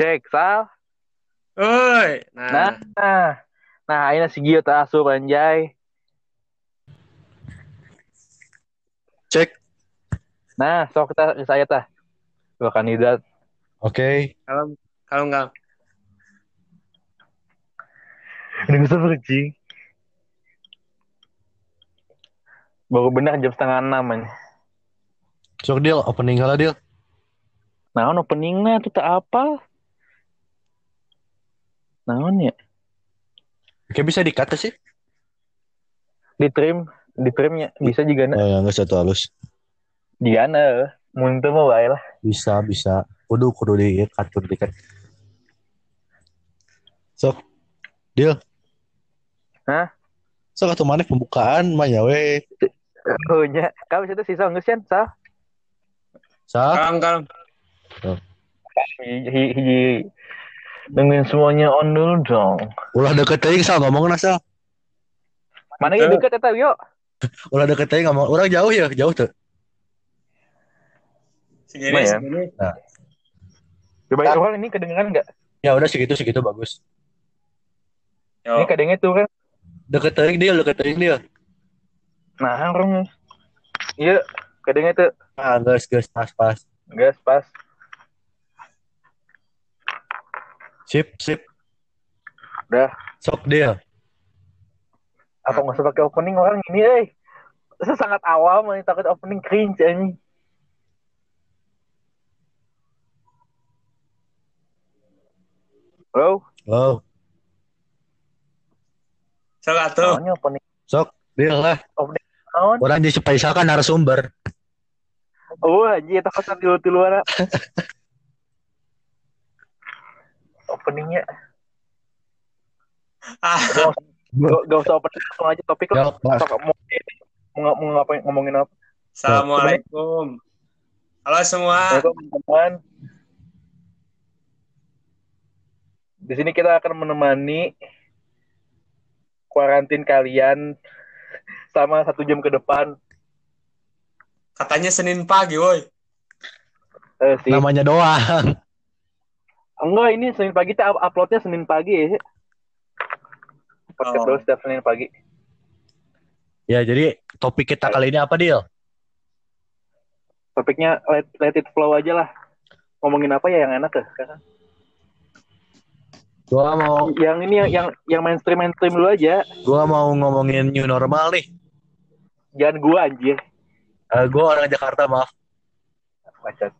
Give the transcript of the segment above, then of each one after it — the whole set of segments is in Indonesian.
Cek, Sal. Oi. Nah, Nah, nah, ini si Gio tak asup anjay. Cek. Nah, sok kita saya tah. Dua kandidat. Oke. kalau kalau enggak Ini gue bercing. Baru benar jam setengah enam man. Sok deal, opening lah deal. Nah, openingnya tuh tak apa. Naon ya? Oke bisa dikata sih. Di trim, di trimnya bisa juga na. Oh ya nggak satu halus. Juga na. Mun teu mah wae lah. Bisa bisa. Kudu kudu diikat kudu diikat. Sok. Deal. Hah? Sok atuh maneh pembukaan mah ya we. Oh nya, kamu situ sisa geus kan, Sal? Sa. kalem kalem. Hiji dengan semuanya on dulu dong. Ulah deket teuing sal ngomong sal. Mana yang deket eta yuk? Ulah deket teuing ngomong. Urang jauh ya, jauh tuh. Segini Lumayan. segini. Coba orang ini kedengeran nggak? Ya udah segitu segitu bagus. Yo. Ini kedengeran tuh kan. Deket teuing dia, deket teuing dia. Nah, orang Iya, kedengeran tuh. Ah, geus geus pas pas. Gas pas. Sip sip. Udah. Sok deal. Apa nggak usah pakai opening orang ini, eh? Sangat awam, ini takut opening cringe ini. Halo, Oh, Sok atuh. namanya opening sok deal lah. naon? Orang di spesial kan narasumber. Oh, anjir, di luar Openingnya, Ah, gak, gak usah opening langsung aja topik lah. Ya, mau, mau, mau ngapain, ngomongin apa? Assalamualaikum. Halo semua. Teman-teman. Di sini kita akan menemani kuarantin kalian sama satu jam ke depan. Katanya Senin pagi, woi. Eh, sih. Namanya doang. Enggak, ini Senin pagi kita up- uploadnya Senin pagi ya. Podcast Oh. dulu setiap Senin pagi. Ya, jadi topik kita kali ini apa, Deal? Topiknya let, let it flow aja lah. Ngomongin apa ya yang enak ya sekarang? Gua mau Yang ini yang yang, yang mainstream mainstream dulu aja. gua mau ngomongin new normal nih. Jangan gua anjir. Eh, gua orang Jakarta, maaf. Macet.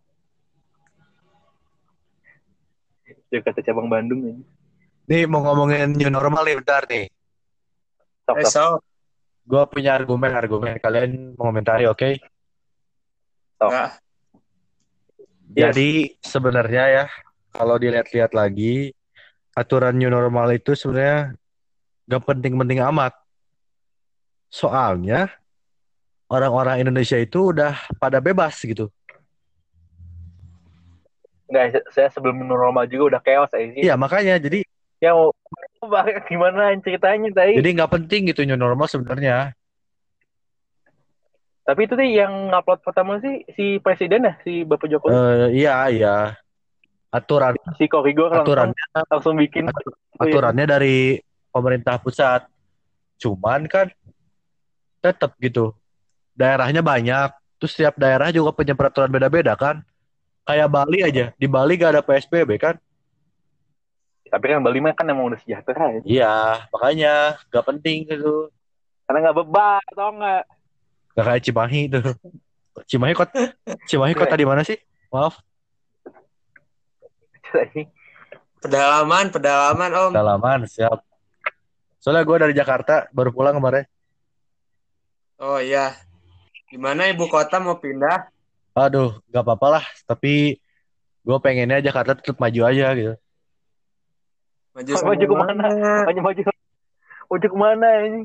Jakarta cabang Bandung ya. Nih mau ngomongin new normal nih bentar nih. Sok, Eh, sok. Gua punya argumen-argumen kalian mengomentari, oke? Enggak. Yes. Jadi sebenarnya ya kalau dilihat-lihat lagi aturan new normal itu sebenarnya gak penting-penting amat. Soalnya orang-orang Indonesia itu udah pada bebas gitu. Enggak, saya sebelum normal juga udah chaos aja sih. Iya makanya jadi Ya mau gimana ceritanya tadi? jadi nggak penting gitu new normal sebenarnya. Tapi itu sih yang upload pertama sih si presiden ya, si Bapak Jokowi. Eh iya iya aturan si Korigor langsung, aturannya langsung bikin aturannya dari pemerintah pusat. Cuman kan tetap gitu. Daerahnya banyak. Terus setiap daerah juga punya peraturan beda-beda kan. Kayak Bali aja. Di Bali gak ada PSBB kan? Tapi kan Bali mah kan emang udah sejahtera ya. Iya, makanya gak penting gitu. Karena nggak beban atau enggak. Gak kayak Cimahi tuh. Cimahi kota Cimahi kota di mana sih? Maaf, Pedalaman, pedalaman, Om. dalaman siap. Soalnya gue dari Jakarta baru pulang kemarin. Oh iya. Gimana ibu kota mau pindah? Aduh, gak apa-apa lah. Tapi gue pengennya Jakarta tetap maju aja gitu. Maju Maju ke mana? Maju maju. Maju ke mana ini?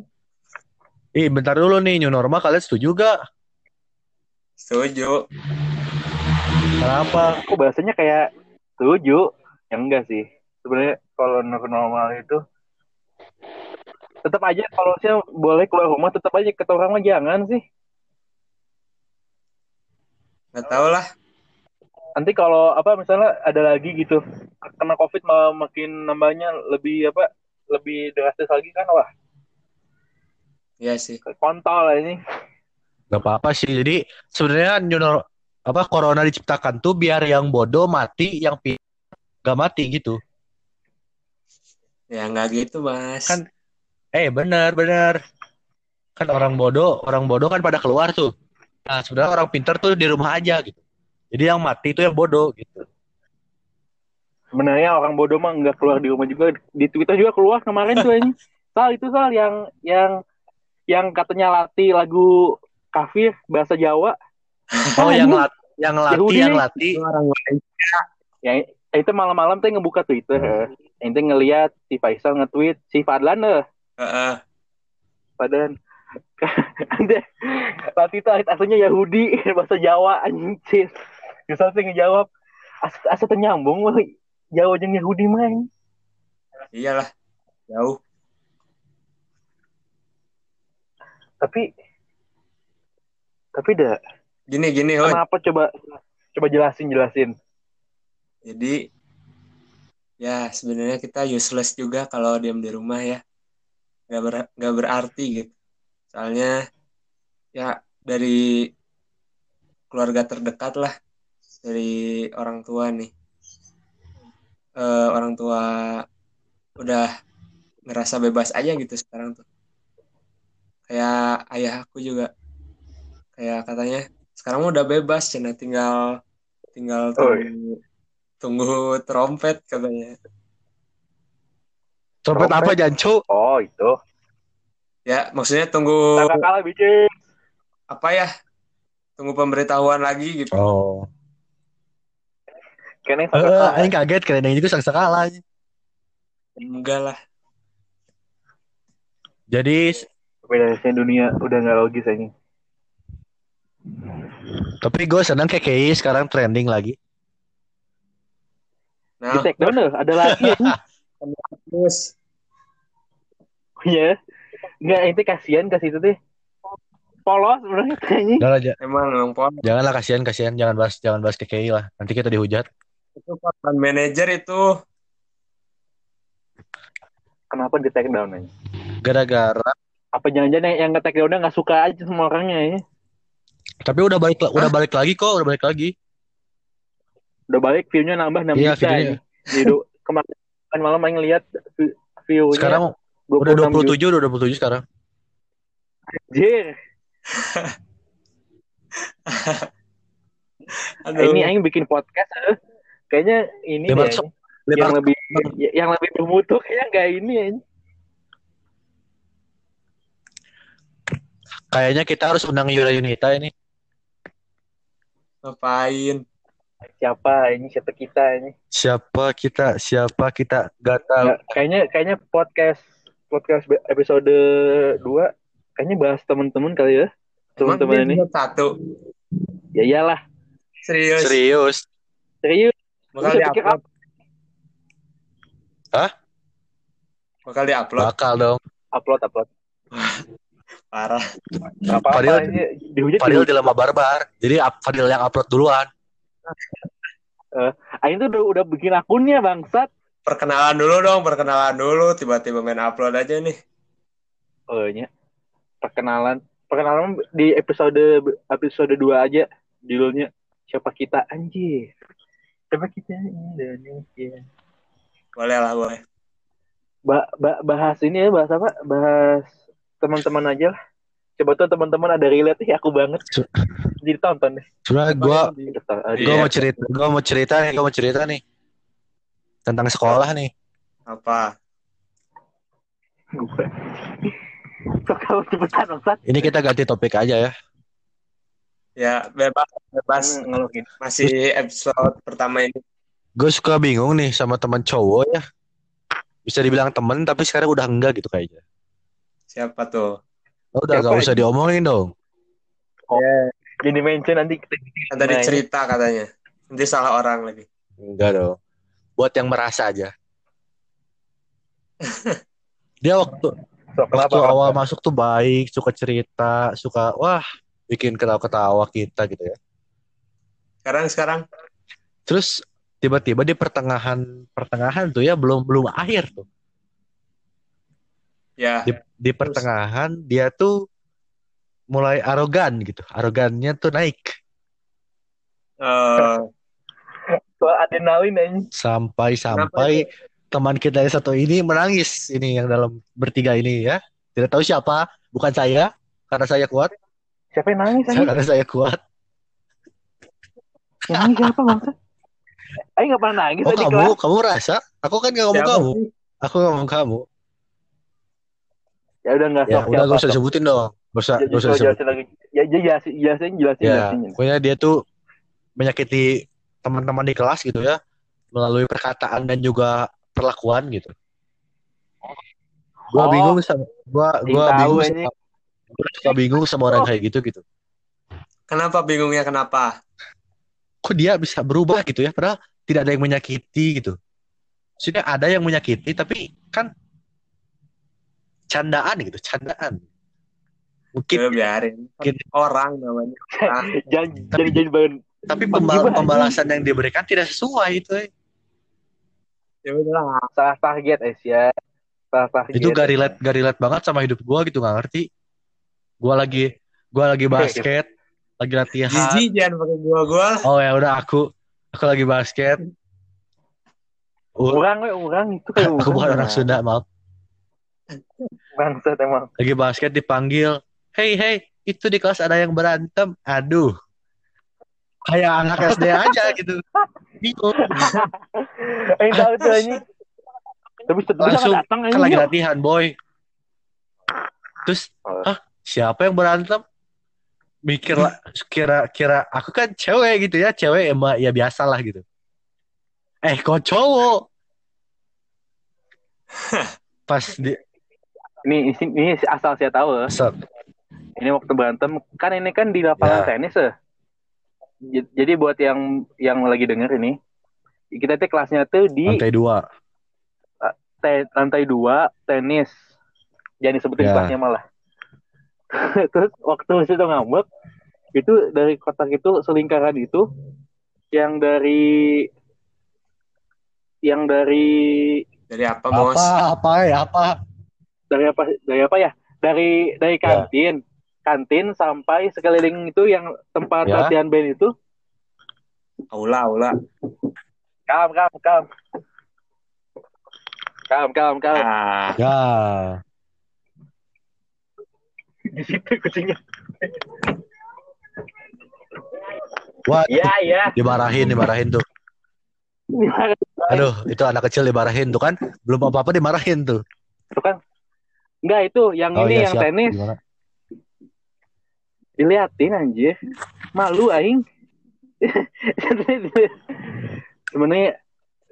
Ih, bentar dulu nih, new normal kalian setuju gak? Setuju. Kenapa? Kok bahasanya kayak setuju? Ya enggak sih. Sebenarnya kalau normal itu tetap aja kalau saya boleh keluar rumah tetap aja kata orang jangan sih. Gak tau lah. nanti kalau apa misalnya ada lagi gitu kena covid malah makin nambahnya lebih apa lebih drastis lagi kan wah Iya sih. kontol lah ini Gak apa-apa sih. Jadi sebenarnya new apa corona diciptakan tuh biar yang bodoh mati, yang pi gak mati gitu. Ya nggak gitu mas. Kan- Eh bener bener. Kan orang bodoh, orang bodoh kan pada keluar tuh. Nah sebenarnya orang pintar tuh di rumah aja gitu. Jadi yang mati itu yang bodoh gitu. sebenarnya orang bodoh mah nggak keluar di rumah juga di twitter juga keluar kemarin tuh ini sal itu sal yang yang yang katanya latih lagu kafir bahasa Jawa Oh yang lat, yang lati, Yahudi yang nih. lati. Itu orang lain. ya itu malam-malam teh ngebuka Twitter eh. ente ngelihat si Faisal nge-tweet si Fadlan eh Heeh. Padahal Ande Latih itu aslinya Yahudi bahasa Jawa anjir. Bisa sih ngejawab asa asa teu nyambung mah Jawa jeung Yahudi anjing. Iyalah. Jauh. Tapi tapi dah Gini gini, kenapa coba coba jelasin jelasin. Jadi ya sebenarnya kita useless juga kalau diam di rumah ya. Gak, ber, gak berarti gitu. Soalnya ya dari keluarga terdekat lah. Dari orang tua nih. Eh, orang tua udah ngerasa bebas aja gitu sekarang tuh. Kayak ayah aku juga. Kayak katanya sekarang udah bebas, cina tinggal tinggal Oh, tunggu, tunggu trompet katanya. Trompet Trompet. apa Jancu? Oh, itu. Ya, maksudnya tunggu kalah bikin. apa ya? Tunggu pemberitahuan lagi gitu. Oh. Kene Eh, kakak aing kaget keren yang itu sang sekala. Enggak lah. Jadi Bedanya dunia udah nggak logis ini. tapi gue senang KKI sekarang trending lagi. Di Nah, take down ada lagi ya. terus Iya. Enggak, ente kasihan ke situ teh. Polos sebenarnya kayaknya. Udah emang emang pon janganlah kasihan kasihan jangan bahas jangan bahas KKI lah. Nanti kita dihujat. itu korban manajer itu Kenapa di take down aja? Gara-gara Apa jangan-jangan yang, yang nge-take down nggak suka aja sama orangnya ya? tapi udah balik udah balik lagi kok, udah balik lagi. Udah balik view-nya nambah 6 Iya, juta. Jadi kemarin kan malam main ngeliat vi- view-nya Sekarang udah 26 juta. 27, udah 27 sekarang. Anjir. aduh Ini aing bikin podcast eh. Kayaknya ini deh, yang lebar lebih yang lebih bermutu kayaknya enggak ini ya. kayaknya kita harus undang Yura Yunita ini. ngapain Siapa ini siapa kita ini? Siapa kita? Siapa kita? Gak tahu. Kayaknya kayaknya podcast podcast episode 2 kayaknya bahas teman-teman kali ya. Teman-teman ini. satu Ya iyalah. serius Serius. Serius. bakal diupload Hah? bakal diupload Bakal dong. Upload upload. parah apa-apa Fadil- ini dihujat. Fadil dihujat. di lama barbar. Jadi Fadil yang upload duluan. Aing tuh udah, udah bikin akunnya bangsat. Perkenalan dulu dong perkenalan dulu tiba-tiba main upload aja nih Oh nya. Perkenalan. Perkenalan di episode episode 2 aja judulnya siapa kita anjir. Siapa kita Indonesia. boleh lah boleh Ba- ba- bahas ini ya bahas apa? Bahas teman-teman aja lah. Coba tuh teman-teman ada relate ih aku banget. Jadi tonton deh. Sebenarnya gue gue Iya. mau cerita, gue mau cerita nih, gue mau cerita nih tentang sekolah nih. apa cepetan. Ini kita ganti topik aja ya. ya bebas bebas Hmm, ngeluhin. masih episode pertama ini Gue suka bingung nih sama teman cowok ya. Bisa dibilang temen tapi sekarang udah enggak gitu kayaknya. siapa tuh Oh, udah Siapa gak usah diomongin dong. Jadi mention nanti kita tadi Nah, cerita katanya nanti salah orang lagi Enggak dong. Buat yang merasa aja. Dia waktu Sok, waktu kenapa? awal masuk tuh baik, suka cerita, suka wah bikin ketawa-ketawa kita gitu ya. sekarang sekarang terus tiba-tiba di pertengahan pertengahan tuh ya belum belum akhir tuh Ya. di, di pertengahan dia tuh mulai arogan gitu arogannya tuh naik Eh, Soal adrenalin aja. sampai sampai teman kita yang satu ini menangis. Ini yang dalam bertiga ini ya. Tidak tahu siapa. Bukan saya karena saya kuat. Siapa yang nangis aja? karena saya kuat. Yang nangis siapa bangsa? Ayo nggak pernah nangis oh aja kamu? kelas. kamu rasa? Aku kan gak ngomong siapa kamu. aku ngomong kamu. Ya udah nggak ya udah gak usah sebutin dong. Gak usah Ya, gak usah jelasin disebut lagi. Ya, ya jelasin, jelasin, jelasin, ya jelasin. pokoknya dia tuh menyakiti teman-teman di kelas gitu ya melalui perkataan dan juga perlakuan gitu gua Oh. bingung sama gua gua bingung ini. sama gua suka bingung sama orang kayak gitu gitu Kenapa bingungnya kenapa? kok dia bisa berubah gitu ya padahal tidak ada yang menyakiti gitu Maksudnya ada yang menyakiti tapi kan candaan gitu candaan mungkin Ya biarin. Mungkin. Orang namanya. Orang. Jangan jadi jadi tapi Menggibah pembal- pembalasan yang diberikan tidak sesuai itu eh. Ya udah. salah target es ya. Salah target. itu gak relate gak relate banget sama hidup gua gitu nggak ngerti gua lagi gua lagi basket lagi latihan Jijik jangan pakai gua-gua. lah. oh ya udah aku aku lagi basket Orang, we, orang itu kayak aku bukan orang Sunda maaf Bangsat emang. lagi basket dipanggil hey hey itu di kelas ada yang berantem aduh kayak anak SD aja gitu. Bingung. Eh tahu tuh ini. Tapi setelah Langsung, datang kan lagi latihan boy. Terus ah siapa yang berantem? Mikir lah kira kira aku kan cewek gitu ya cewek emang ya biasa lah gitu. Eh kok cowok? Pas di Ini, ini, asal saya tahu. set, Ini waktu berantem kan ini kan di lapangan Ya. tenis ya. Jadi buat yang yang lagi denger ini, kita tuh kelasnya tuh di lantai dua te- lantai dua tenis. Jangan disebutin Ya. kelasnya malah. Terus waktu situ ngambek, itu dari kotak itu selingkaran itu yang dari yang dari Dari apa, Mos? apa apa ya apa dari apa dari apa ya dari dari Ya. kantin kantin sampai sekeliling itu yang tempat Ya. latihan band itu. Aula, aula. kam kam kam. Kam kam kam. Ah, ya. Di situ kucingnya. Wah ya ya. dimarahin dimarahin tuh. Aduh itu anak kecil dimarahin tuh kan. Belum apa apa dimarahin tuh. Itu kan. Enggak itu yang oh ini iya yang siap. tenis. Gimana? Diliatin anjir. Malu aing. Sebenarnya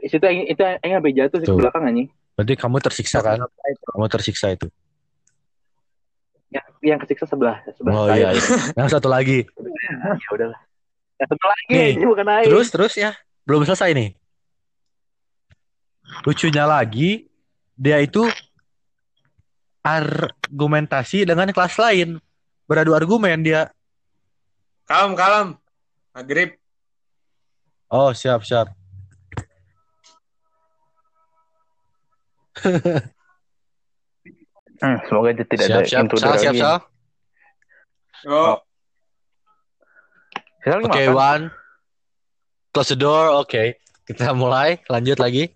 itu aing itu aing sampai jatuh di belakang anjing. Berarti kamu tersiksa kan? Kamu tersiksa itu? Yang, yang kesiksa sebelah sebelah oh saya. iya, iya. yang satu lagi. Ya udahlah. Yang satu lagi Nih, ini bukan aing. terus terus ya. Belum selesai nih. Lucunya lagi dia itu argumentasi dengan kelas lain beradu argumen dia. Kalem, kalem. Maghrib. oh siap siap. Hmm, semoga itu tidak siap ada siap. intruder sal siap lagi. sal Oh, oke makan. one. Close the door. Oke kita mulai. Lanjut lagi.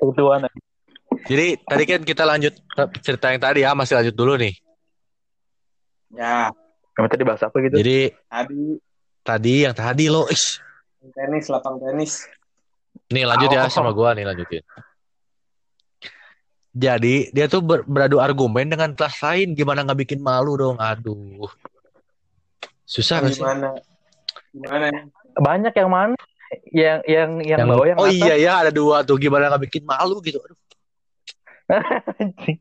Kebetulan. jadi tadi kan kita lanjut cerita yang tadi ya. Masih lanjut dulu nih ya. Kamu tadi bahas apa gitu? jadi Tadi tadi yang tadi lo ish. tenis, lapang tenis. Nih lanjut ya Oh. sama gua nih lanjutin. Jadi dia tuh ber- beradu argumen dengan kelas lain gimana nggak bikin malu dong. Aduh. Susah nggak sih? Gimana? Gimana? Banyak yang mana? Yang yang yang, Yang- bawah yang oh atas. iya ya ada dua tuh gimana nggak bikin malu gitu. Aduh.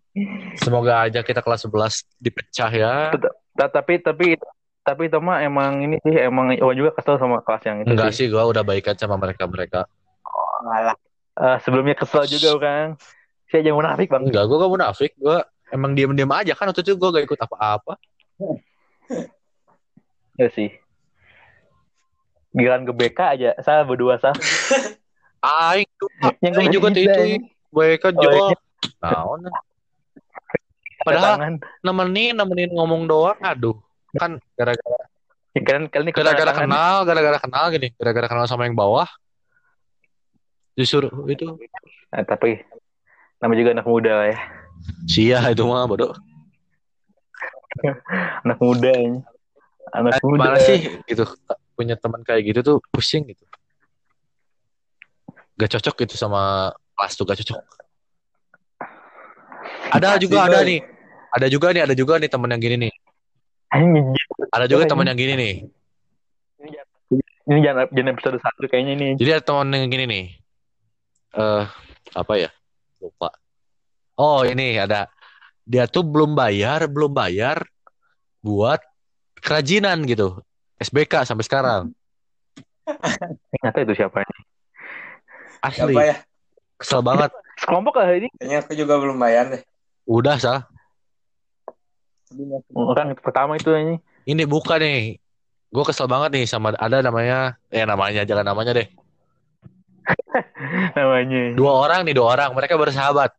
Semoga aja kita kelas 11 dipecah ya. Ta- tapi tapi tapi itu mah emang ini sih emang Iwan juga kesel sama kelas yang itu Enggak sih. sih gua udah baikan sama mereka-mereka. Malah. Eh, sebelumnya kesel juga kan. Saya aja munafik bang. Enggak, gua gak munafik. Gua emang diam-diam aja kan waktu itu gua gak ikut apa-apa. Ya sih. Giliran ke BK aja, saya berdua sah. Aing juga, Yang aing juga itu. Oh, jual. iya. Naon. Padahal Tangan. nemenin nemenin ngomong doang aduh. Kan gara-gara Ya, kalian gara-gara kenal gara-gara kenal gini. Gara-gara kenal sama yang bawah. Justru itu. Nah, tapi nama juga anak muda ya. sia itu mah bodoh. Anak muda ini. Anak muda. mana sih? Gitu. Punya teman kayak gitu tuh pusing gitu. Gak cocok gitu sama kelas tuh gak cocok. Ada juga ada nih ada juga nih ada juga nih teman yang gini nih ada juga teman yang gini nih Ini jangan jangan episode satu kayaknya nih. Jadi ada teman yang gini nih. Eh apa ya? Lupa. Oh, ini ada. Dia tuh belum bayar, belum bayar buat kerajinan gitu. SBK sampai sekarang. Nggak tahu itu siapa ini. Asli. Siapa ya? Kesel banget. Sekelompok lah ini. Kayaknya aku juga belum bayar deh. Udah sah. Orang pertama itu ini. Ini buka nih. Gue kesel banget nih sama ada namanya, eh namanya jangan namanya deh. Namanya. Dua orang nih, dua orang. Mereka bersahabat.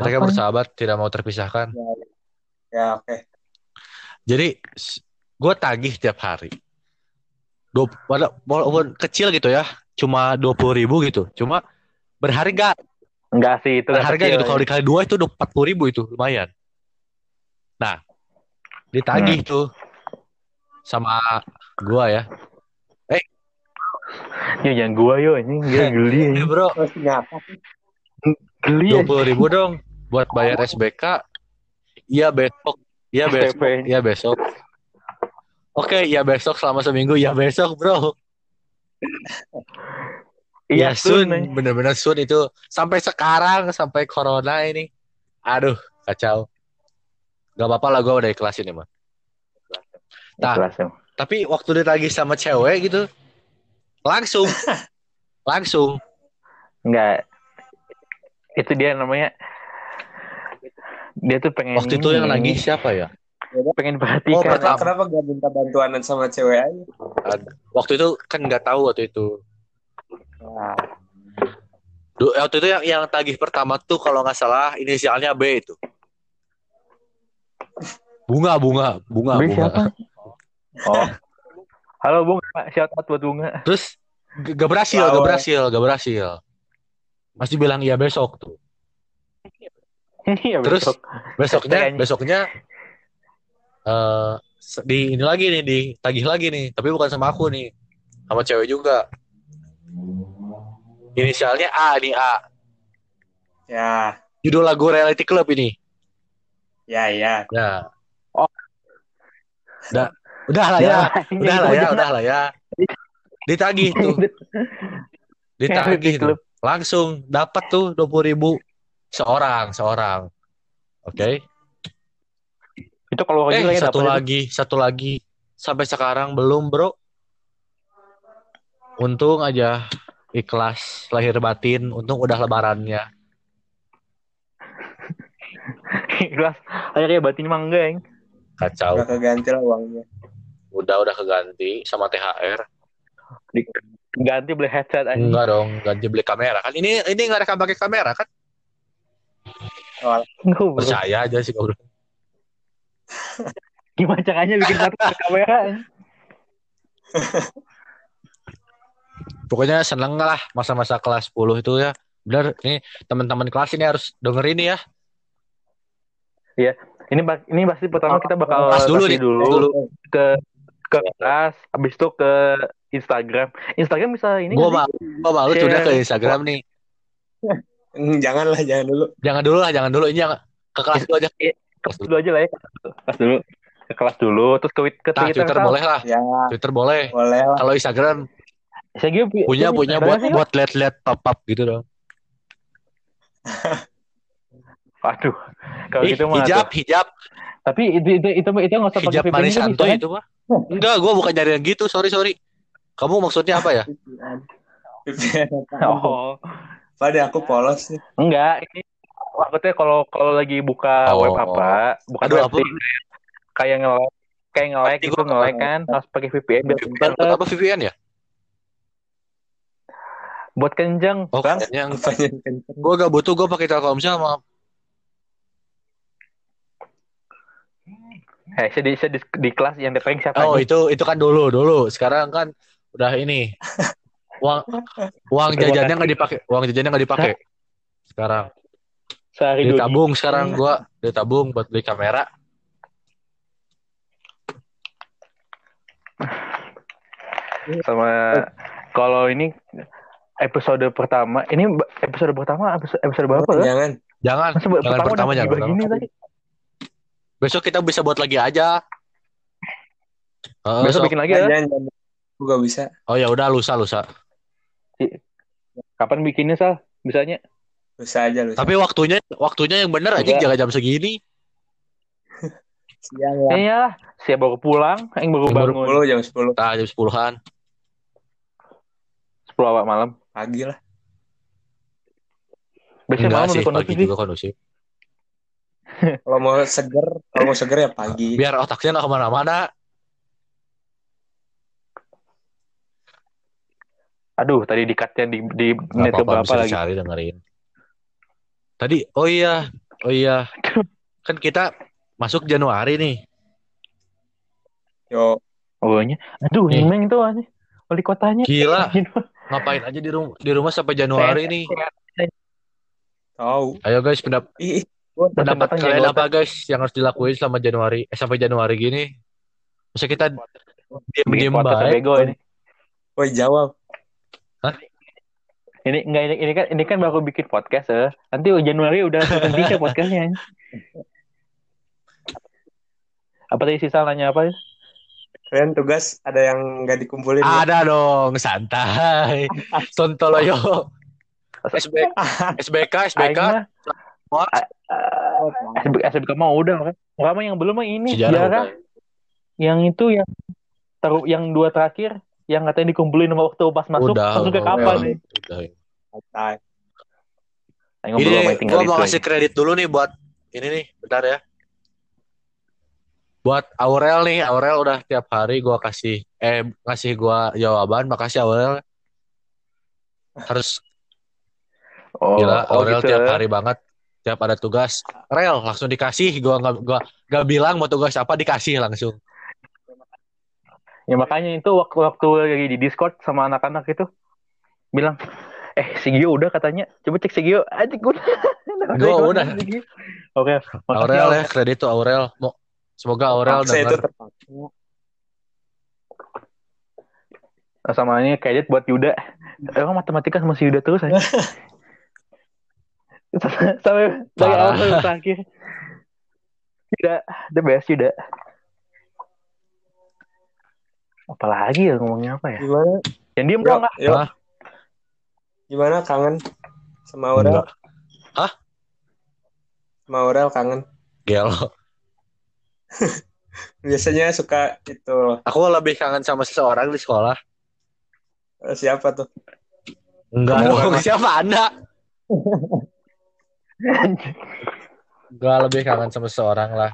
Mereka Siapa? bersahabat, tidak mau terpisahkan. Ya oke. Jadi gue tagih tiap hari. Dua, wala- walaupun kecil gitu ya, cuma dua puluh ribu gitu. Cuma berharga, Enggak sih itu berharga kecil gitu. Kalau ya. dikali dua itu udah empat puluh ribu itu lumayan. Nah, ditagih tuh sama gua ya. Ya jangan gua yo anjing gila geli Eh bro? Geli dua puluh ribu dong buat bayar SBK. Iya besok, iya besok, iya besok. Oke, iya besok selama seminggu, iya besok bro. Iya Ya Sun, bener-bener Sun itu sampai sekarang sampai corona ini, aduh kacau. Gak apa-apa lah gue udah ikhlas ini mah. Nah. Tapi waktu ditagih sama cewek gitu, langsung, langsung. Enggak. Itu dia namanya dia tuh pengen Waktu itu yang nagih siapa ya? pengen Oh, perhatikan. pertama. Kenapa, kenapa gak minta bantuanan sama cewek aja? Waktu itu kan nggak tahu waktu itu. Nah, Du- Waktu itu yang yang tagih pertama tuh kalau nggak salah inisialnya B itu. Bunga, bunga, bunga, B bunga. siapa? Oh. Halo Bung, shout out buat Bunga. Terus gak berhasil, gak berhasil, gak berhasil. Masih bilang iya besok tuh. Iya Terus besok. besoknya besoknya eh se- di ini lagi nih ditagih lagi nih tapi bukan sama aku nih sama cewek juga inisialnya A nih A. Ya, judul lagu reality club ini. Ya, ya. ya. Oh. udah udah lah ya. Udah lah itu ya udah lah ya. Ditagih tuh. Ditagih Reality tuh. Langsung dapat tuh dua puluh ribu seorang seorang. Oke. Itu kalau Eh, satu lagi, satu lagi. Sampai sekarang belum, bro. Untung aja ikhlas lahir batin. Untung udah lebarannya. Ikhlas. Akhirnya batin mah enggak, yang. Kacau. Gak keganti lah uangnya. Udah udah keganti sama THR. Ganti beli headset aja. Enggak dong, ganti beli kamera kan. Ini ini nggak rekam pakai kamera kan? Goblok. Percaya aja sih kalau Gimana caranya bikin satu kamera? Pokoknya seneng lah masa-masa kelas 10 itu ya. Bener, nih teman-teman kelas ini harus dengerin ini ya. Ini ba- ini pasti pertama kita bakal Kelas dulu nih. dulu Dulu. ke ke kelas, habis itu ke Instagram. Instagram bisa ini Gua gua malu Share. sudah ke Instagram nih. Hmm, Janganlah, jangan dulu. Jangan dulu lah, jangan dulu. Ini yang ke kelas dulu aja. sih? kelas dulu aja lah ya. Kelas dulu. Ke kelas dulu, terus ke, ke Nah, Twitter. Twitter boleh lah. Ya, Twitter boleh. boleh lah. Kalau Instagram Pu- punya punya buat sih, buat lihat-lihat pop up gitu dong. Waduh, kalau Ih, gitu mah. hijab, tuh. hijab, Tapi itu itu itu itu nggak usah pakai hijab VPN manis bisa, santuy kan? itu mah. Enggak, gua bukan nyari yang gitu. Sorry, sorry. Kamu maksudnya apa ya? Oh, Pada aku polos nih. enggak. Ini maksudnya kalau kalau lagi buka Oh. web apa, bukan Aduh, web apa? kayak nge kayak nge-lag Pasti gitu nge-lag kan harus pakai VPN biar apa VPN ya? Buat kenceng Oh, bang kenceng? gue gak butuh gue pakai Telkomsel sama eh saya di, saya di, di kelas yang DPing siapa Oh nih? itu itu kan dulu dulu. Sekarang kan udah ini uang uang jajannya nggak dipakai uang jajannya nggak dipakai. Sekarang sehari ditabung sekarang gua ditabung buat beli kamera. sama kalau ini episode pertama ini episode pertama episode, episode berapa ya? Jangan. Jangan Masa jangan pertama udah jangan begini pertama. tadi Besok kita bisa buat lagi aja. Oh, besok sok. bikin lagi ya Jangan, jangan. Gak bisa. oh ya udah lusa lusa. kapan bikinnya sal bisanya Lusa aja lusa. Tapi waktunya waktunya yang bener aja jangan jam segini. Siang lah. iya lah saya baru pulang yang baru Yang baru bangun 10 jam 10 Nah, jam sepuluhan. 10 awal malam pagi lah. biasanya Enggak malam sih lebih kondusif pagi sih juga kondusif. Kalau mau seger, kalau mau seger ya pagi. Biar otaknya nggak ke mana-mana. aduh tadi di cutnya di, di menit keberapa bisa lagi dicari dengerin. Tadi oh iya oh iya kan kita masuk Januari nih. Yo, oh iya aduh Nih. nyimeng tuh aja wali kotanya Gila. Ngapain aja di rumah di rumah sampai Januari nih. tahu. Ayo guys pendap Ih, pendapat kalian apa guys yang harus dilakuin selama Januari eh, sampai Januari gini? Masa kita podcast baik? bego ini woi jawab. ini enggak ini, ini kan ini kan baru bikin podcast ya nanti Januari udah tiga podcastnya apa tadi sisa nanya apa ya? Kalian tugas ada yang nggak dikumpulin ya? Ada dong, santai. Sontoloyo. SBK, SBK, SBK. SBK, SBK mah udah kan Nggak mah yang belum mah ini Sejarah yang itu yang taruh yang dua terakhir yang katanya dikumpulin sama waktu pas masuk Udah, masuknya udah, kapan nih Udah. Ini gue mau kasih kredit dulu nih buat ini nih, bentar ya. Buat Aurel nih, Aurel udah tiap hari gua kasih eh ngasih gua jawaban, makasih Aurel. Harus oh, gila, oh Aurel gitu. tiap hari banget. Tiap ada tugas, Rel langsung dikasih. Gua nggak gua nggak bilang mau tugas apa dikasih langsung. Ya makanya itu waktu waktu lagi di Discord sama anak-anak itu bilang, eh si Gio udah katanya, coba cek si Gio, aja gue Gua udah. Oke, makasih, Aurel ya, kredit tuh Aurel. Mau semoga Aurel Terpaksa itu terpaksa. Nah, sama ini kredit buat Yuda. Emang matematika sama si Yuda terus aja. Sampai dari awal sampai terakhir. Yuda, the best Yuda. Apalagi ya ngomongnya apa ya? Gimana? Yang diem dong lah. Hah? Gimana kangen sama Aurel? Enggak. Hah? Sama Aurel kangen. Gelo. Biasanya suka itu Aku lebih kangen sama seseorang di sekolah. eh, siapa tuh? Enggak Kamu siapa Anda? Enggak lebih kangen sama seseorang lah.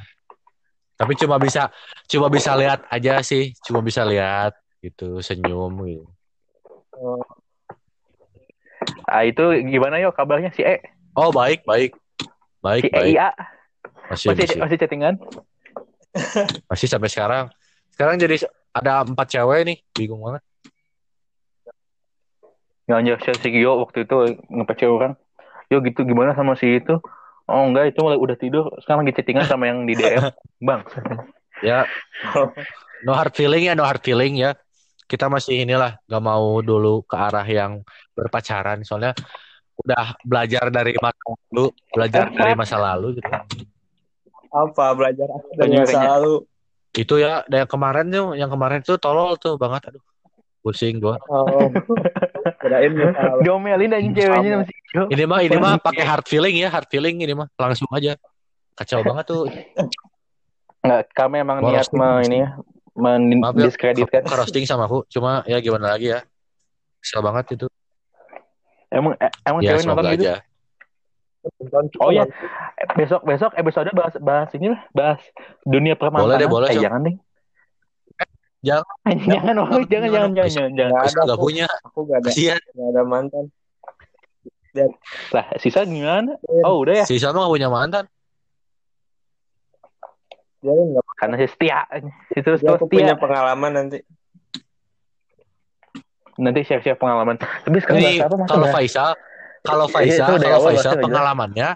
Tapi cuma bisa cuma bisa lihat aja sih, cuma bisa lihat gitu, senyum gitu. Ah itu gimana yo kabarnya si E? Oh, baik, baik. Baik, Si E baik. IA Masih, masih masih, masih chattingan? Masih sampai sekarang. Sekarang jadi ada empat cewek nih, bingung banget. Nggak anjir si Gio waktu itu ngepece orang. Yo gitu gimana sama si itu? Oh enggak itu malah udah tidur. Sekarang lagi chattingan sama yang di DM. Bang. Ya, no hard feeling ya, no hard feeling ya. Kita masih inilah, gak mau dulu ke arah yang berpacaran. Soalnya udah belajar dari masa lalu, belajar dari masa lalu gitu. Apa belajar apa dari Banyak, masa banyak. lalu? Itu ya, yang kemarin tuh, yang kemarin tuh tolol tuh banget. Aduh, pusing gua. Oh. Kirain masa lalu. Diomelin aja ceweknya Gio. Ini mah, ini mah pakai hard feeling ya, hard feeling ini mah langsung aja. Kacau banget tuh. Enggak, kami emang Gua niat me, ini ya ya, mendiskreditkan. kamu roasting sama aku. Cuma ya gimana lagi ya. Kesel banget itu. Emang eh, emang Ya cewek nonton gitu? aja. Oh iya, Eh, besok besok episode bahas bahas ini lah, bahas dunia permantanan. Boleh deh, boleh, Eh, jangan deh. Jangan. jangan jangan jangan jangan jangan jangan Nggak aku. punya. Aku gak ada, Kasihan. gak ada mantan. lah sisa gimana oh udah ya Si Salma gak punya mantan. Jadi nggak karena saya setia itu Jadi aku setia punya pengalaman nanti. nanti share share pengalaman tapi sekarang Ini apa kalau. Faisal, kalau Iya, Faisal, itu kalau Faisal bahasa pengalamannya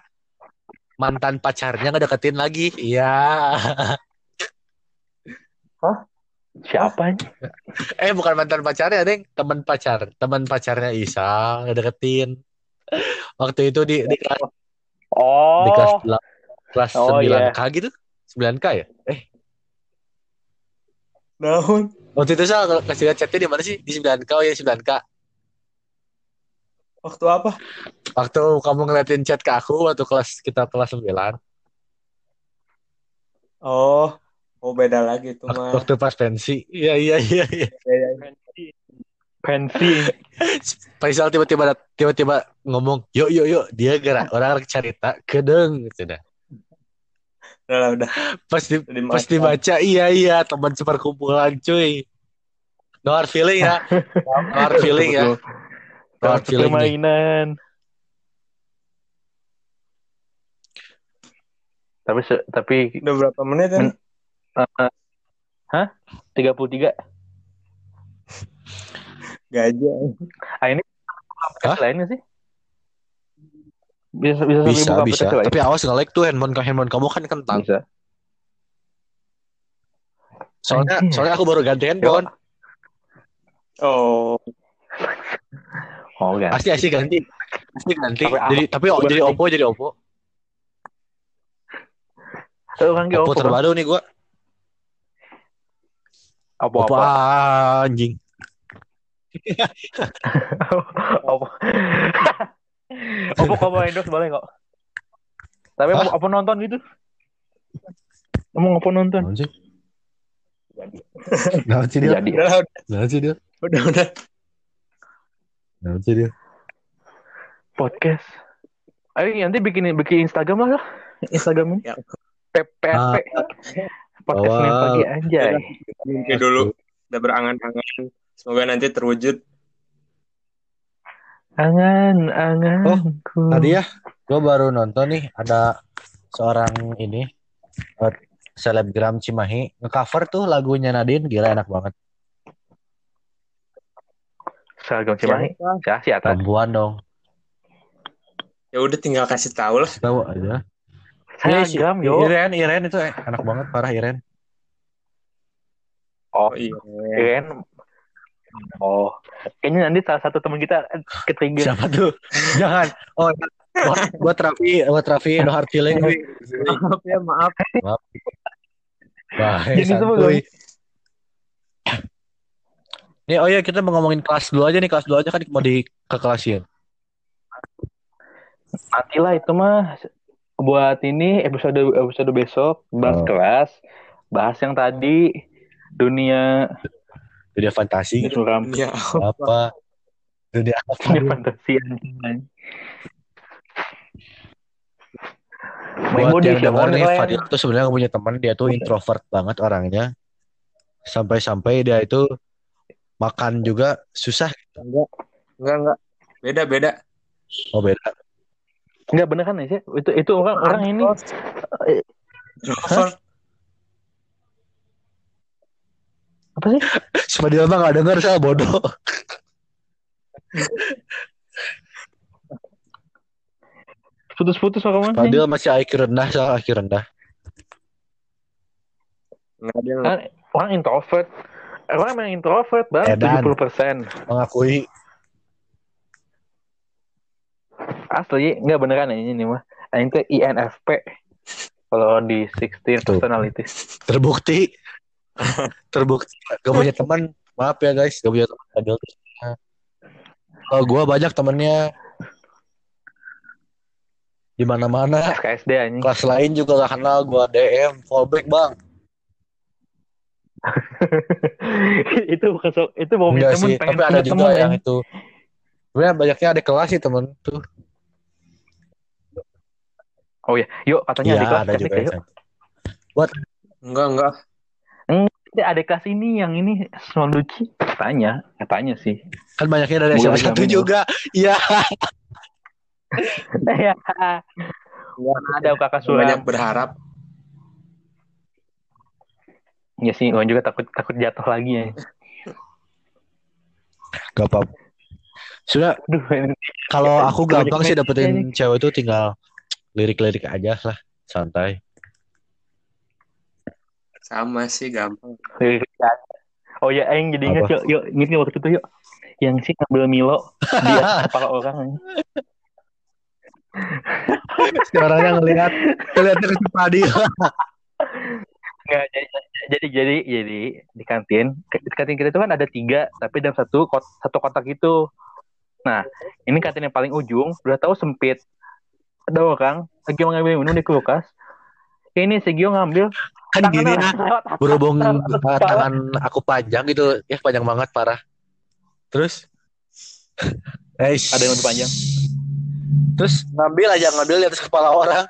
mantan pacarnya ngedeketin lagi. Iya. siapa ini? Eh bukan mantan pacarnya, Deng. Teman pacar, teman pacarnya Isa ngedeketin. Waktu itu di di kelas oh di kelas kelas Oh, 9K gitu. 9K ya? Eh, Naon? waktu itu saya kasih lihat chatnya di mana sih? Di 9K oh ya 9K. Waktu apa? Waktu kamu ngeliatin chat ke aku waktu kelas kita kelas 9. Oh, oh beda lagi tuh mah. Waktu pas pensi. Iya iya iya iya. pensi Faisal tiba-tiba tiba-tiba ngomong, "Yuk yuk yuk." Dia gerak orang cerita kedeng sudah. Udah lah, udah. Pas di, Jadi pas maaf. dibaca iya iya teman seperkumpulan cuy. No hard feeling ya. No hard feeling ya. Nih. permainan tapi se- tapi Udah berapa menit ya? Men- eh, hah 33 Gajah. Hah? lain nggak sih bisa bisa Bisa buka bisa. Tapi awas nge-like tuh handphone handphone kamu kan kentang. bisa Soalnya soalnya aku baru ganti handphone. Oh, oh kan Pasti pasti ganti. Pasti ganti. Tapi Jadi tapi Coba jadi ganti. Oppo jadi Oppo. Tuh kan Oppo Oppo kan? terbaru nih gua. Oppo Oppo apa anjing. Oppo Oppo kamu endorse boleh kok tapi Hah? Oppo nonton gitu Emang Oppo nonton Naon sih? Naon sih dia? jadi udah udah. Naon sih dia? Podcast ayo nanti bikin bikin Instagram lah lah Instagram ini Ya. PPSP Ah. podcast. Senin pagi anjay Mimpi dulu. Udah berangan-angan. Semoga nanti terwujud. angan anganku Tadi ya, gue baru nonton nih ada seorang ini eh, selebgram Cimahi ngecover tuh lagunya Nadine gila enak banget. Seragam Cimahi ya si atas Perempuan dong. Ya udah tinggal kasih tahu lah. Tahu aja. Iya, si- seragam yo Iren, Iren itu eh, enak banget parah Iren. oh Oh iya. keren oh kayaknya nanti salah satu teman kita ketiga Siapa tuh? Jangan. Oh, buat, buat Raffi, buat Raffi no hard feeling. Maaf ya, maaf. Wah, Jadi semua santuy. Nih, oh ya kita mau ngomongin kelas dulu aja nih, kelas dulu aja kan mau di ke kelasin. matilah itu mah buat ini episode episode besok bahas Oh. kelas bahas yang tadi dunia Dunia fantasi suram Ya, apa? Dunia apa? dunia fantasi anjing Buat yang siapa dengar nih, online? Fadil tuh sebenarnya nggak punya teman, dia tuh introvert banget orangnya. Sampai-sampai dia itu makan juga susah. enggak. Enggak, enggak. Beda, beda. Oh beda. Enggak bener kan sih itu itu orang orang ini apa sih Cuma dia mah nggak denger saya bodoh. putus-putus orang mana Fadil masih IQ rendah, saya IQ rendah. Enggak, dia Kan orang introvert orang emang introvert bang Edan. 70% Mengakui asli nggak beneran ya ini mah ini tuh INFP kalau di 16 Tuh. personalities terbukti. terbukti. Gak punya teman. Maaf ya guys, gak punya teman. Kalau gua banyak temennya di mana-mana. SKSD anjing Kelas lain juga gak kenal gua DM fallback bang. itu bukan so, itu mau Enggak temen sih, pengen tapi ada juga temen, yang itu. Sebenarnya banyaknya ada kelas sih temen tuh. oh ya yuk katanya Iya di kelas ada teknik juga ya, yuk. santai. enggak, enggak. Ini adik kelas ini yang ini Small Lucky katanya, katanya sih. Kan banyaknya dari SMA 1 jamin lu. juga. Iya. ya. Mana ada kakak banyak suram. berharap Ya sih, gue juga takut takut jatuh lagi ya. Gak apa-apa. Sudah, ini kalau aku gampang sih dapetin cewek itu tinggal lirik-lirik aja lah. Santai. sama sih gampang Oh ya, Aing jadi ingat yuk, yuk, ingat waktu itu yuk. Yang sih ngambil Milo di atas kepala orang. Si orangnya ngelihat ngelihatnya ke padi. Nggak, jadi, jadi jadi jadi di kantin di kantin kita itu kan ada tiga tapi dalam satu kot, satu kotak itu nah ini kantin yang paling ujung udah tahu sempit ada orang lagi mau ngambil minum di kulkas ini si Gio ngambil kan gini ya. atas, Berhubung kepala. tangan aku panjang gitu, ya panjang banget parah. Terus Eh, Ada yang lebih panjang. Terus ngambil aja ngambil di atas kepala orang.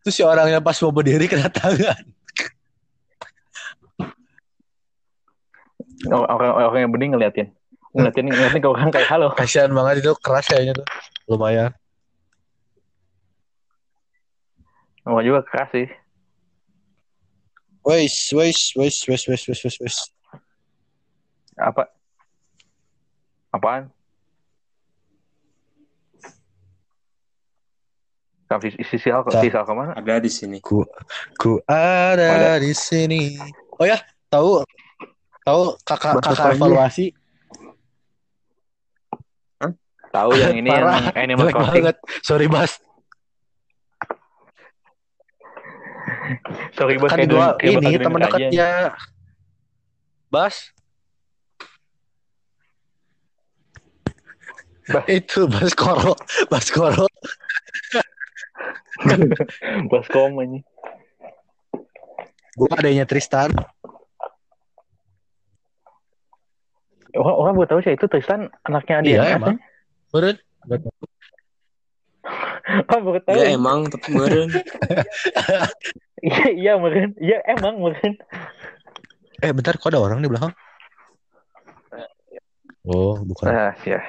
Terus si orangnya pas mau berdiri kena tangan. Orang orang yang bening ngeliatin ngeliatin ngeliatin ke orang kayak halo Kasihan banget itu keras kayaknya tuh. Lumayan. oh juga keras sih Wes, wes, wes, wes, wes, wes, wes, wes. apa apaan Kamu si, Sal- Dah. si Sal ke mana? ada di sini Ku, ku ada di sini. Oh ya, tahu, tahu kakak Bahasa kakak evaluasi Tahu yang ini Parah. yang animal jelek crossing. banget. Sorry Bas. Sorry bos Kan gua bakal ini teman dekatnya Bas. Bas. Itu Bas Koro, Bas Koro. Bos kom ini. Gua adanya Tristan. Orang orang baru tahu sih itu Tristan anaknya dia. Iya, emang. Meren. Oh baru tahu. ya emang tapi meren Iya iya meren. Iya emang meren. Eh bentar, kok ada orang di belakang? Oh, bukan. Ah ya.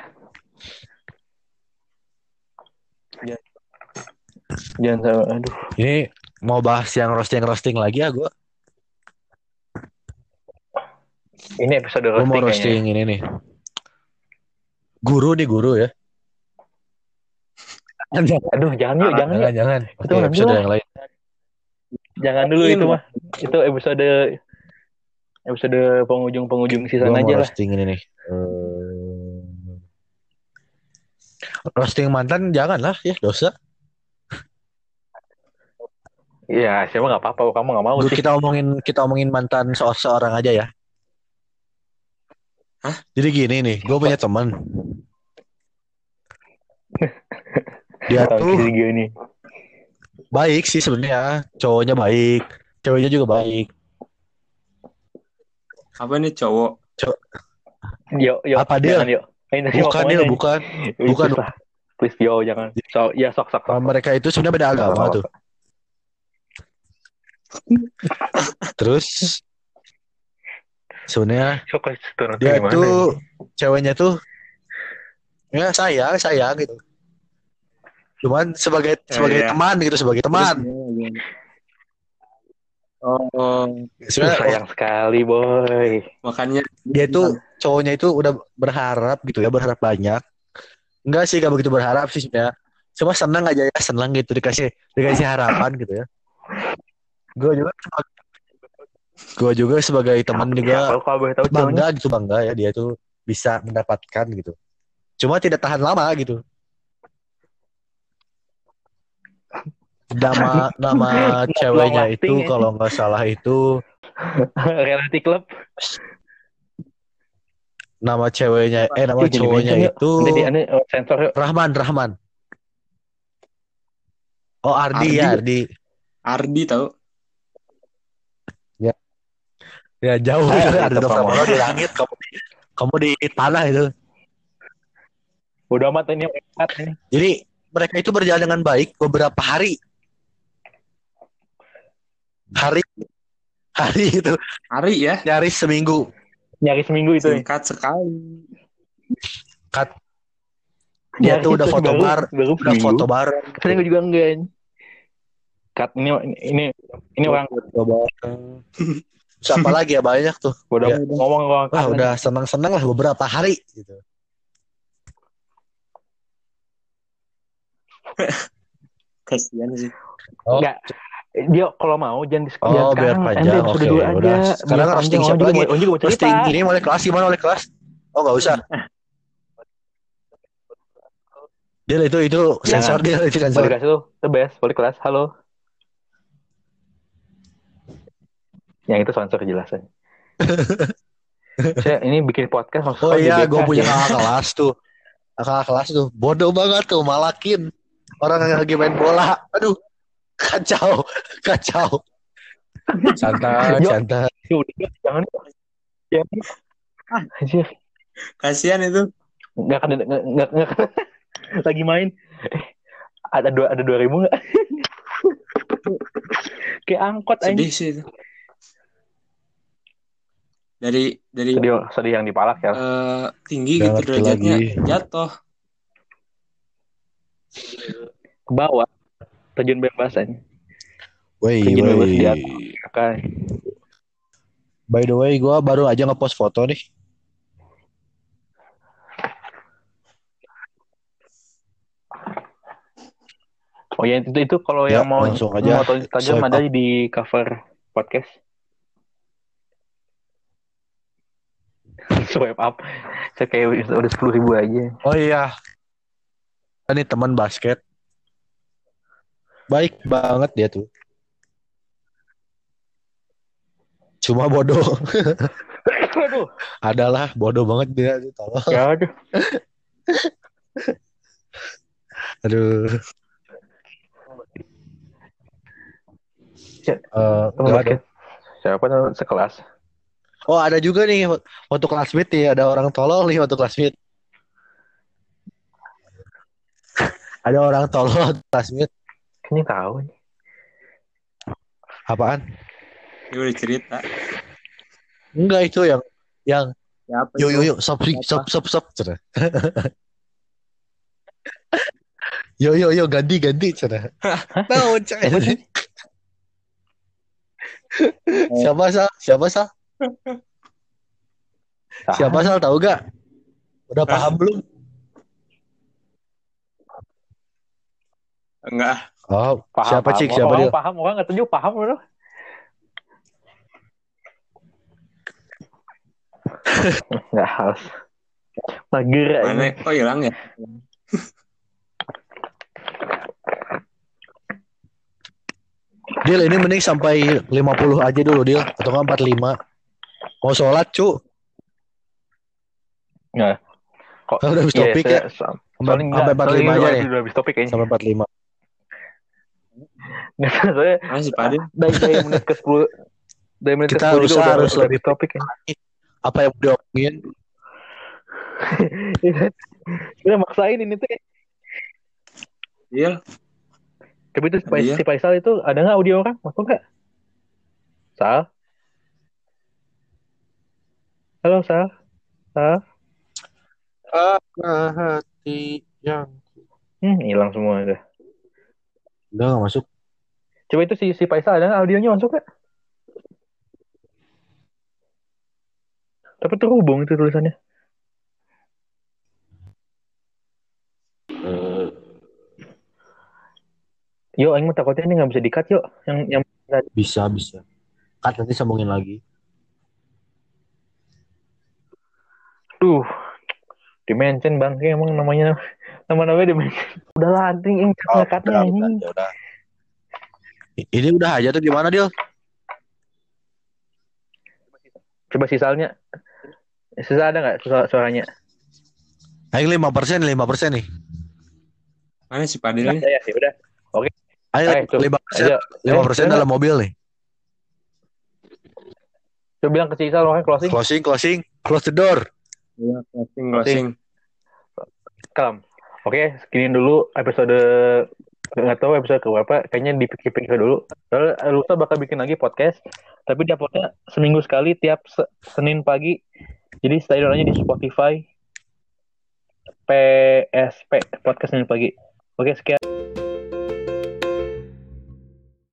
Jangan tahu. Aduh. Ini mau bahas yang roasting roasting lagi ya gue. Ini episode Gue mau roasting, kayaknya. roasting ini nih. Guru nih guru ya. Jangan, Aduh jangan yuk jangan yuk. jangan, jangan. Itu nanti episode yang lain. Jangan dulu itu mah. Itu episode episode penghujung-penghujung Gue season aja lah. roasting ini nih. Eh, roasting mantan jangan lah ya dosa. Iya, siapa nggak apa-apa. Kamu nggak mau Dulu sih. kita omongin kita omongin mantan se seorang aja ya. Hah? Jadi gini nih, gue punya teman. Dia tuh si Gio ini. baik sih sebenarnya, cowoknya baik, ceweknya juga baik. apa nih cowok Yuk, yuk. Apa dia? Jangan, yuk. Ini Bukan nih? bukan. Bukan. Please, yo, jangan. So, ya sok sok. sok. Nah, mereka itu sebenarnya beda agama tuh. Terus sebenarnya dia gimana tuh ini? ceweknya tuh ya sayang sayang gitu. Cuman sebagai Ya, sebagai ya. teman gitu sebagai teman. oh Ih, Sebenarnya sayang sekali, boy. makanya dia itu cowoknya itu udah berharap gitu ya berharap banyak. Enggak sih gak begitu berharap sih sebenarnya. Cuma senang aja ya senang gitu dikasih dikasih harapan gitu ya. Gue juga gue juga sebagai teman juga siapa? Kalau boleh tahu cowoknya. bangga gitu bangga ya dia tuh bisa mendapatkan gitu cuma tidak tahan lama gitu nama nama ceweknya itu ya. kalau nggak salah itu Reality Club. nama ceweknya eh nama cowoknya itu ane oh, sensor yuk. Rahman Rahman oh Ardi, Ardi. ya Ardi Ardi tahu ya jauh Ardi Dr. Pramono. Pramono di langit kamu di, kamu di tanah itu Udah amat ini jadi mereka itu berjalan dengan baik beberapa hari hari hari itu Hari ya. nyaris seminggu Nyari seminggu itu. ya. Singkat sekali. dia Nyari tuh udah foto baru- bar baru udah seminggu. foto bareng Saya gue juga enggak. Cut ini ini ini orang foto bareng Terus apa lagi ya banyak tuh bodoh Ya. ngomong orang wah udah senang-senang lah beberapa hari gitu Kasihan sih. Oh. Enggak. Dia kalau mau jangan di Oh, biar sekarang, panjang. Oke, aja. udah. Biar Sekarang roasting siapa lagi? mau- orang juga mau cerita. Roasting ini oleh kelas gimana oleh kelas oh nggak usah dia itu itu sensor dia itu sensor Balik kelas itu the best. Balik kelas. Halo. Yang itu sponsor jelasan. Saya ini bikin podcast maksudnya oh iya gue punya ya. kakak kelas tuh kakak kelas tuh bodoh banget tuh malakin orang yang lagi main bola aduh kacau kacau santai santai Ya udah, jangan. Ya. Ah, anjir. Kasihan itu. Nggak akan nggak nggak lagi main. Eh, ada dua ada dua ribu nggak? Kayak angkot aja. Sedih sih itu. Dari dari Sedih, sedih yang dipalak ya. eh, tinggi gitu derajatnya lagi. jatuh. Ke bawah. Terjun bebas aja. Wey, Terjun bebas di wey. atas. Kakak. By the way, gue baru aja ngepost foto nih. Oh ya itu itu kalau Ya, yang mau langsung aja mau swipe ada up. di cover podcast. Swipe up. Saya kayak udah sepuluh ribu aja. Oh iya, ini teman basket. Baik banget dia tuh. Cuma bodoh. Aduh. Adalah bodoh banget dia. tuh, Tolong. Ya aduh. Aduh. Ya, Eh, Teman basket. Siapa sekelas? Oh ada juga nih waktu classmate nih ada orang tolol nih waktu classmate. ada orang tolol waktu classmate. Kayaknya tahu nih. Apaan? Dia udah cerita. Enggak itu yang yang Siapa yuk itu? yuk yuk stop stop stop stop cina. yo yo yo ganti ganti cina. Tahu sih? Siapa sal? Siapa sal? Siapa sal tahu gak? Udah paham belum? Enggak. Oh, Paham, siapa paham. cik? Siapa orang dia? paham, orang nggak tunjuk paham loh. Nggak harus. Mager. Mana? Kok hilang ya? Deal ini mending sampai 50 aja dulu Deal atau nggak 45. Mau sholat cu? Kok Kan udah habis Iya, topik saya- ya? Sampai sampai enggak, soalnya 45 aja udah- nih. Udah habis topik kayaknya. Sampai 45. Nggak, soalnya Mana si Padin? dari, dari menit ke 10 dari menit Kita ke 10 harus- juga harus udah lebih- topik kan. Apa yang udah diomongin? Kita maksain ini tuh. Iya. Tapi itu si, Iya. si Faisal itu ada nggak audio orang? Masuk nggak? Sal? Halo Sal? Sal? hati yang Hmm, hilang semua udah. udah nggak masuk. Coba itu si si Faisal ada audionya masuk nggak? Tapi terhubung itu tulisannya. Yo, Aing takutnya ini nggak bisa di-cut yuk. Yang yang Bisa bisa. Cut nanti sambungin lagi. Duh, dimension bang, Kayak emang namanya nama namanya dimension. Udah lah, anjing, ini Oh, katanya udah, ini. udah, ya udah. Ini udah aja tuh gimana Deal? Coba sisalnya, sisa ada nggak suara suaranya? Ayo 5% 5% nih. Mana si Padin Nah, nih? ya, ya udah. Ayo Eh, tuh. 5% Ayo, 5% eh, dalam mobil nih. Coba bilang ke sisa orang closing. Closing closing. Close the door. Iya, closing, closing. Kalem. Oke, segini dulu episode nggak tahu episode ke berapa kayaknya dipikir-pikir dulu. Soalnya lusa bakal bikin lagi podcast tapi dia uploadnya seminggu sekali tiap se- Senin pagi. Jadi stay aja di Spotify. PSP podcast Senin pagi. Oke sekian